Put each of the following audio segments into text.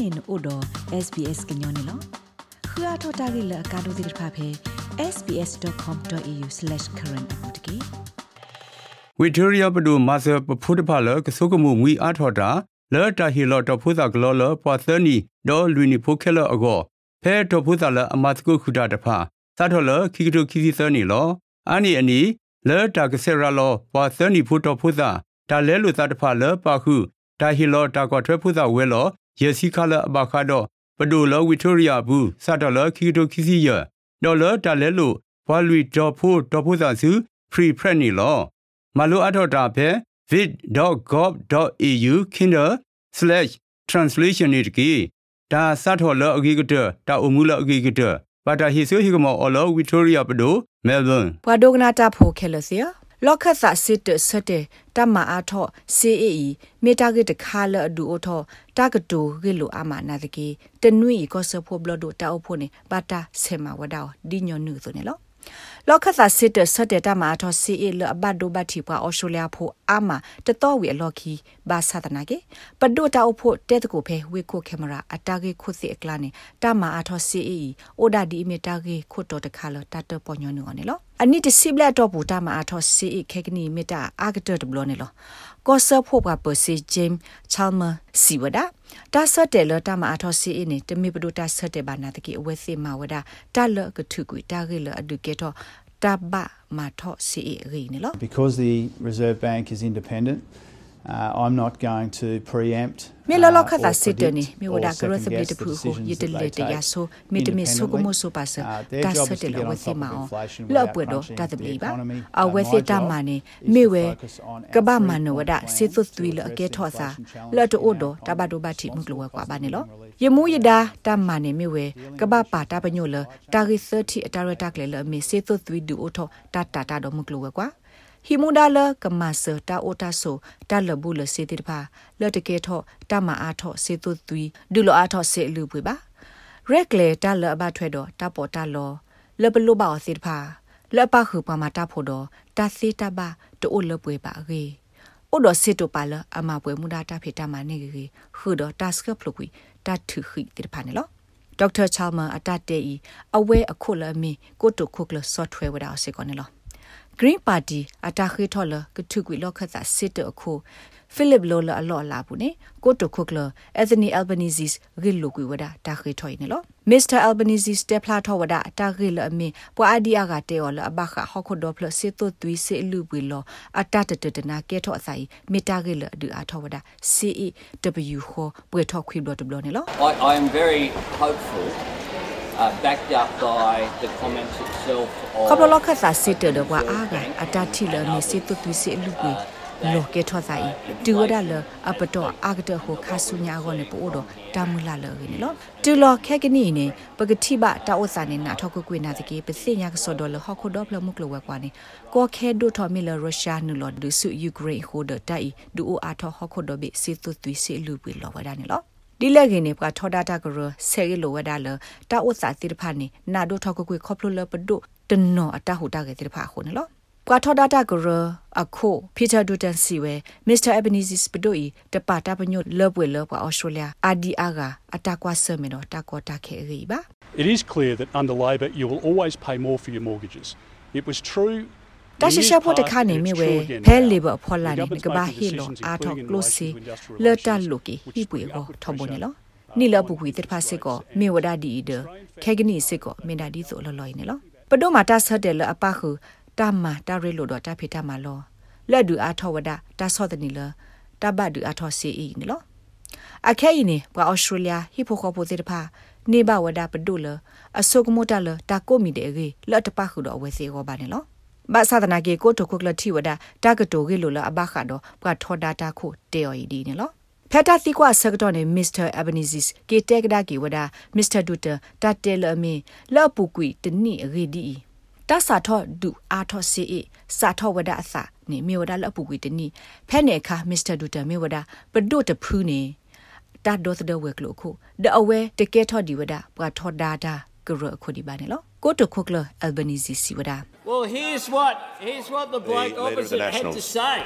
နေနို့တော့ SBS ကညောနေလောခရထတာဂိလကာဒိုဒိဖာဖေ sbs.com.au/current အပူတကေဝီတိုရီယာပဒူမာဆာပဖုဒဖာလကဆုကမှုငွီအားထော်တာလော်တာဟီလော်တဖုဇာဂလော်လပွာသနီဒေါ်လူနီဖိုခဲလအကောဖဲတဖုဇာလအမတ်ကုခုတာတဖာသတ်ထော်လခိကတုခိစီသနီလောအာနီအနီလော်တာကဆရာလောပွာသနီဖုတော်ဖုဇာဒါလဲလူသတ်တဖာလပါခုဒါဟီလော်တာကွာထွဲဖုဇာဝဲလော ယေစီခလအဘခါတော့ပဒိုလောဝီတိုရီယာဘူးစတော်လခိကတုခိစီယဒေါ်လတာလဲလူဘွာလူဒေါ်ဖိုတော်ဖုဇာစု free press နီလောမလိုအထော်တာဖဲ vid.gov.au/translation နေတကီဒါစတ်ထော်လအဂီကတတာအမှုလအဂီကတပါတာဟီဆိုဟီကမောအလောဝီတိုရီယာပဒိုမဲလ်ဘန်ဘွာဒိုဂနာတာဖိုခဲလစီယ လော့ခတ်သစစ်တဆတဲ့တမအားထော့ CAE မေတာဂက်တခါလအဒူအထော့တာကတူဂေလိုအမနာတကေတနွိကောဆဖိုဘလဒိုတာအဖို့နေပါတာဆေမဝဒါဒီညိုနုဆိုနေလောလောက်ခသာစစ်တဆတ်တဲ့တမအထောစီအလအဘတ်ဒိုဘတ်တီပွားအော်စတြေးလျဖို့အာမတတော်ဝီအလော်ခီဘာသာတနာကေပဒိုတာအဖို့တဲ့တကိုဖဲဝေကိုကင်မရာအတာကေခုစီအကလာနေတမအထောစီအီအိုဒါဒီမီတာကေခုတော်တခါလတတပေါ်ညောနုော်နေလော အနိတစီဘလက်တော့ဘူတမအထောစီအီခေကနီမီတာအာဂတတဘလောနေလောကောဆာဖို့ကပစီဂျိမ်ချာလမာစီဝဒါတာဆတ်တယ်လတာမအထောစီအင်းတမီပဒိုတာဆတ်တယ်ဘာနာတကေအဝဲစီမာဝဒါတာလကထုကွေတာဂေလအဒုကေတော့တဘမာထောစီရီနေလော Because the Reserve Bank is independent Uh, I'm not going to preempt မေလလခတာစစ်တနေမြေဝဒကရသဘလတဖူဟိုယတလေတယာဆိုမေတမေဆုကမိုဆိုပါစတာဆတ်တယ်ဝစီမောလောပွေတော့တတဘလီပါအဝဲစစ်တမနေမေဝဲကဘာမနဝဒစေသွသွီလအကဲထော့စာလော်တိုဒတဘဒိုဘတိမကလောကွာပါနေလောယမူယဒါတမနေမေဝဲကဘာပါတာပညိုလတာဂီ30အတာရတက်လေလမေ စေသွသွီဒူအိုထောတာတာတာတော့မကလောကွာဟီမူဒါလကမဆတာအိုတာဆိုတာလဘူးလစေတိတပါလတကေထောတမအားထောစေတုသွီဒူလအားထောစေလူပွေပါရက်လေတာလအဘထွဲတော့တပေါ်တာလောလဘလူပါစေတပါလပခုပမာတာဖို့တော့တစေတပါတိုးလပွေပါရေအိုဒစေတုပါလအမပွေမူဒါတာဖေတာမနေကြီးခူတော့တတ်စကပလူကွီတတ်ထခိတိတပါနေလောဒေါက်တာချာလမာအတတေဤအဝဲအခုလမီကိုတုခုကလဆော့ထွဲဝဒါစေကောနေလော Green Party အတာခေထော်လကထုကွေလောက်ခတ်စာစစ်တအခုဖိလစ်လောလအလော်လာဘူးနေကိုတိုခုကလအက်သနီအယ်ဘနီဇီစ်ဂီလူကွေဝဒတာခေထော်နေလောမစ္စတာအယ်ဘနီဇီစ်တက်ဖလာထော်ဝဒတာခေလအမီပွာအဒီယာကတေော်လအဘခဟခုဒေါပလစစ်တုသွီစေလူပွေလောအတတတတနာကေထော်အဆိုင်မီတာခေလဒူအထော်ဝဒ CEW ခေါ်ပွေထော်ခွေဘလတ်ဘလနေလော I I am very hopeful uh, backed up by the comments itself ခပလခဆာစစ်တဒဘွာအာကအတတိလမီစစ်တုသွီစေလူပွေလောကေထောဆိုင်တူဝဒလအပတော့အာကတဟိုခါဆုညာကောနေပို့တော့တာမူလာလောနေလောတူလောခဲကနီနေပကတိဘတာဝဆာနေနာထောက်ကွေနာတကေပစိညာကစောဒေါ်လဟခုဒေါပလမှုကလဝကွာနေကိုခဲဒိုထော်မီလရုရှားနူလောဒုဆုယူကရိန်းဟိုဒတိုင်ဒူအိုအာထောဟခုဒေါဘေစေတုသွီစေလူပွေလောဝဒနေလော ဒီလက်ခင်နေကထောဒတာကရဆဲလိုဝဒါလတာဥစာတိတဖာနေနာဒိုထောက်ကွေခေါပလိုလပဒိုတနောအတဟူတာကေတိတဖာခုနေလောကွာထောဒတာကရအခုပီတာဒူတန်စီဝဲမစ္စတာအဘနီဇစ်ပဒိုဤတပါတာပညုလောပွေလောပွာအော်စတြေးလျအာဒီအာကအတာကွာဆမေနော်တာကောတာခေရီပါ It is clear that under Labor you will always pay more for your mortgages. It was true တရှိရှဖို့တခါနေမြဝဲဖဲလီဘဖော်လာနေကဘာဟီလိုအာထောကလိုစီလော်တာလူကီဟိပွေကိုထဘနေလောနီလပုကွေတဖာစစ်ကိုမေဝဒဒီဒခဲကနီစစ်ကိုမေဒါဒီဆိုလော်လော်နေလောပဒိုမာတာဆတ်တယ်လအပခုတမတာရဲလို့တော့တဖေတမလောလက်ဒူအားထောဝဒတာဆော့တနီလတဘဒူအားထောစီအီနီလောအခဲအင်းနေပွာဩစတြေးလျဟီပိုခေါ်ပိုတေတဖာနေဘဝဒပဒုလအဆုကမိုတလတာကိုမီတဲ့ရေလက်တပခုတော့ဝဲစီရောပါနေလော ဘာသာဒနာကေကိုတိုခုကလတီဝဒတာကတိုကေလိုလအဘခါတော့ပွာထောဒတာခုတေယော်ဤဒီနေလောဖက်တာသီကွာဆက်တော့နေမစ္စတာအဘနီဇစ်ကေတက်ဒါကေဝဒမစ္စတာဒူတာတတဲလအမီလော်ပူကွီတနိရေဒီတဆာထောဒူအာထောစီအစာထောဝဒအစာနေမြေဝဒလော်ပူကွီတနိဖဲနေခါမစ္စတာဒူတာမြေဝဒပဒိုတဖူးနေတတ်ဒိုသဒဝဲကလို့ခုဒအဝဲတကဲထောဒီဝဒပွာထောဒါဒါကရခုဒီပါနေလော ကိုတိုခုကလအယ်ဘနီဇီစီဝဒ Well, here's what here's what the bloke The leader of the opposite had to Nationals. say.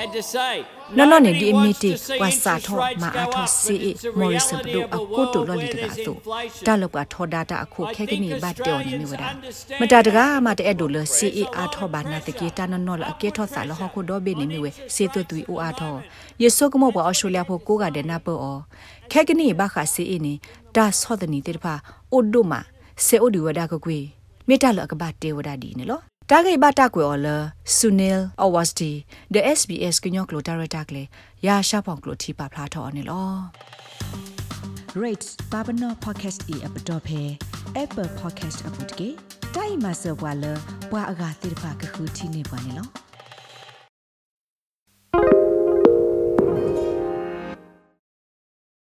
had to say နော်နော်နေ nobody ဒီအမီ wants တီ to see ဝါစာ interest ထော rates မာ go အထော up, စီ but အ it's the မော်ရီစပ reality ဒို of အ a ကိုတို world လော်လီ where တကာ there's ဆို inflation. တာလောက်ကထောဒါတာအခုခဲကနေဘတ်တောနေမြဝဒ Australians မတာတကားမတဲ့ဒိုလစီအအထောဘာနာတကေတာနော်နော်လအကေထောစာလဟခုဒောဘေနေမြဝစေသွတူအိုအားထောယေဆုကမောဘအော်စတြေးလျဖို့ကိုကတဲ့နာပေါ်ခဲကနေဘခါစီအင်းဒါဆောဒနီတေဖာအိုဒိုမာ စေအိုဒီဝဒါကကွေမေတ္တာလကဘာတေဝဒါဒီနေလောတာဂိဘတာကွယ်ော်လဆူနီလ်အဝတ်စတီ the SBS ကညောကလိုတာရတာကလေရာရှာဖောင်ကလိုတီပါဖလာထော်နေလော rates babano podcast e app dot phe apple podcast app dot ke dai ma se bwa le bwa aga tir pha ka khu thi ne bwa ne lo